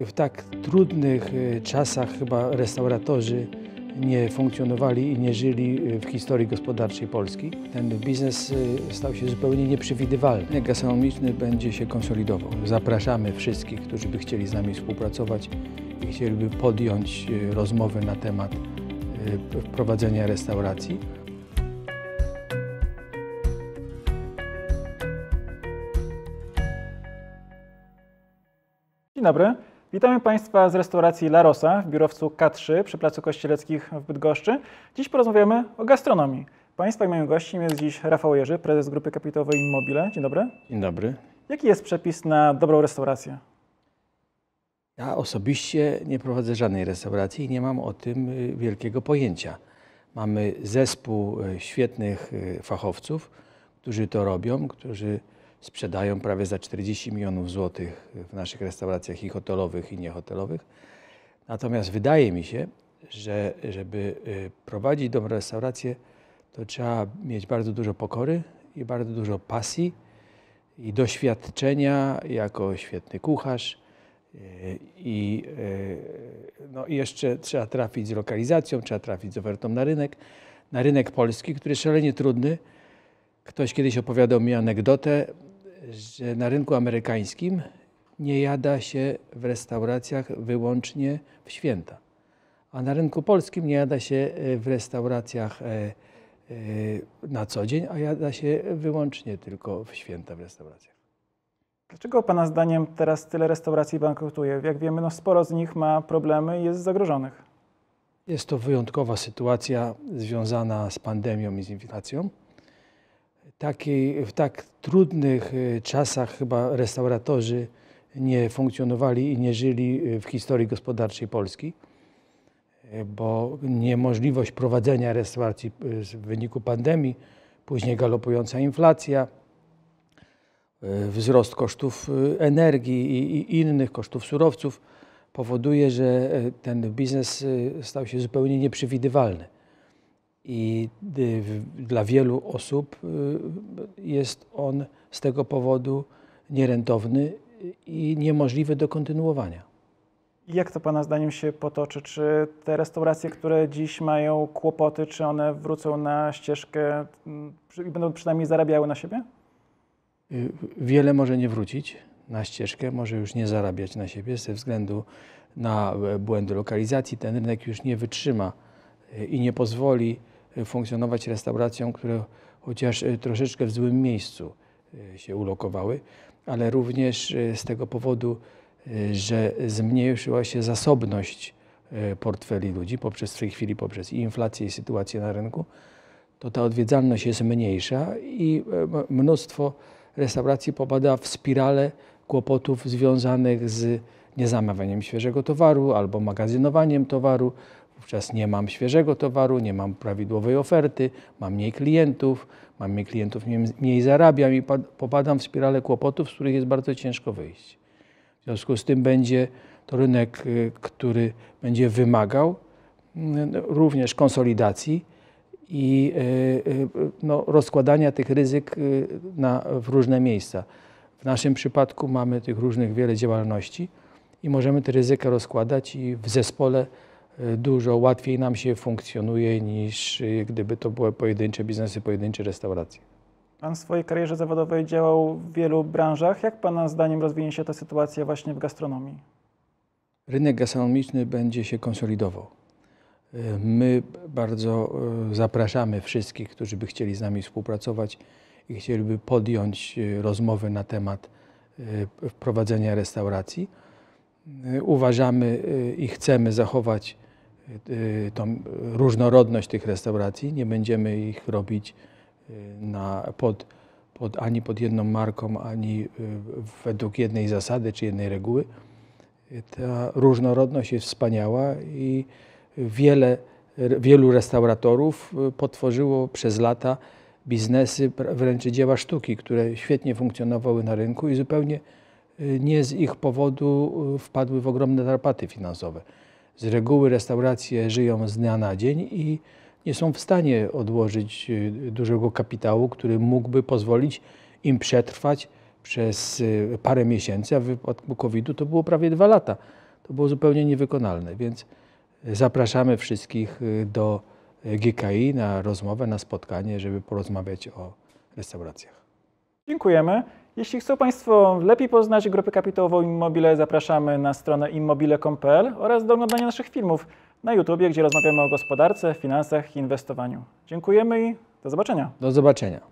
W tak trudnych y, czasach chyba restauratorzy nie funkcjonowali i nie żyli y, w historii gospodarczej Polski. Ten biznes y, stał się zupełnie nieprzewidywalny. Gastronomiczny będzie się konsolidował. Zapraszamy wszystkich, którzy by chcieli z nami współpracować i chcieliby podjąć rozmowy na temat wprowadzenia restauracji. Dzień dobry. Witamy Państwa z restauracji La Rosa w biurowcu K3 przy Placu Kościeleckich w Bydgoszczy. Dziś porozmawiamy o gastronomii. Państwa i moim gościem jest dziś Rafał Jerzy, prezes Grupy Kapitałowej Immobile. Dzień dobry. Dzień dobry. Jaki jest przepis na dobrą restaurację? Ja osobiście nie prowadzę żadnej restauracji i nie mam o tym y, wielkiego pojęcia. Mamy zespół y, świetnych y, fachowców, którzy to robią, którzy sprzedają prawie za 40 milionów złotych w naszych restauracjach i hotelowych, i niehotelowych. Natomiast wydaje mi się, że żeby y, prowadzić dobrą restaurację, to trzeba mieć bardzo dużo pokory i bardzo dużo pasji i doświadczenia jako świetny kucharz. Y, I, y, no jeszcze trzeba trafić z lokalizacją, trzeba trafić z ofertą na rynek. Na rynek polski, który jest szalenie trudny. Ktoś kiedyś opowiadał mi anegdotę, że na rynku amerykańskim nie jada się w restauracjach wyłącznie w święta, a na rynku polskim nie jada się e, w restauracjach e, e, na co dzień, a jada się wyłącznie tylko w święta w restauracjach. Dlaczego Pana zdaniem teraz tyle restauracji bankrutuje? Jak wiemy, no sporo z nich ma problemy i jest zagrożonych. Jest to wyjątkowa sytuacja związana z pandemią i z inflacją w tak trudnych y, czasach chyba restauratorzy nie funkcjonowali i nie żyli y, w historii gospodarczej Polski, y, bo niemożliwość prowadzenia restauracji w wyniku pandemii, później galopująca inflacja, wzrost kosztów energii i innych kosztów surowców powoduje, że ten biznes stał się zupełnie nieprzewidywalny i y, dla wielu osób y, jest on z tego powodu nierentowny i niemożliwy do kontynuowania. Jak to Pana zdaniem się potoczy? Czy te restauracje, które dziś mają kłopoty, czy one wrócą na ścieżkę mm, i będą przynajmniej zarabiały na siebie? Y, wiele może nie wrócić na ścieżkę, może już nie zarabiać na siebie ze względu na e, błędy lokalizacji. Ten rynek już nie wytrzyma i nie pozwoli funkcjonować restauracjom, które chociaż e, troszeczkę w złym miejscu e, się ulokowały, ale również e, z tego powodu, że zmniejszyła się zasobność portfeli ludzi poprzez w tej chwili poprzez inflację i sytuację na rynku, to ta odwiedzalność jest mniejsza i mnóstwo restauracji popada w spirale kłopotów związanych z niezamawianiem świeżego towaru albo magazynowaniem towaru, Wówczas nie mam świeżego towaru, nie mam prawidłowej oferty, mam mniej klientów, mam mniej klientów, mniej, zarabiam i popadam w spiralę kłopotów, z których jest bardzo ciężko wyjść. W związku z tym będzie to rynek, y, który będzie wymagał mm, również konsolidacji i y, y, no, rozkładania tych ryzyk na, w różne miejsca. W naszym przypadku mamy tych różnych wiele działalności i możemy te ryzyka rozkładać i w zespole dużo łatwiej nam się funkcjonuje niż y, gdyby to były pojedyncze biznesy, pojedyncze restauracje. Pan w swojej karierze zawodowej działał w wielu branżach. Jak Pana zdaniem rozwinie się ta sytuacja właśnie w gastronomii? Rynek gastronomiczny będzie się konsolidował. Y, my bardzo y, zapraszamy wszystkich, którzy by chcieli z nami współpracować i chcieliby podjąć rozmowy na temat wprowadzenia restauracji. Uważamy i chcemy zachować Y, tą różnorodność tych restauracji. Nie będziemy ich robić y, na, pod, pod, ani pod jedną marką, ani y, według jednej zasady czy jednej reguły. Ta różnorodność jest wspaniała i wiele, wielu restauratorów potworzyło przez lata biznesy, wręcz dzieła sztuki, które świetnie funkcjonowały na rynku i zupełnie nie z ich powodu wpadły w ogromne tarapaty finansowe z reguły restauracje żyją z dnia na dzień i nie są w stanie odłożyć y, dużego kapitału, który mógłby pozwolić im przetrwać przez y, parę miesięcy, a w wypadku COVID-u to było prawie dwa lata. to było zupełnie niewykonalne, więc zapraszamy wszystkich y, do GKI na rozmowę, na spotkanie, żeby porozmawiać o restauracjach. Dziękujemy. Jeśli chcą Państwo lepiej poznać grupę kapitałową Immobile, zapraszamy na stronę immobile.pl oraz do oglądania naszych filmów na YouTubie, gdzie rozmawiamy o gospodarce, finansach i inwestowaniu. Dziękujemy i do zobaczenia. Do zobaczenia.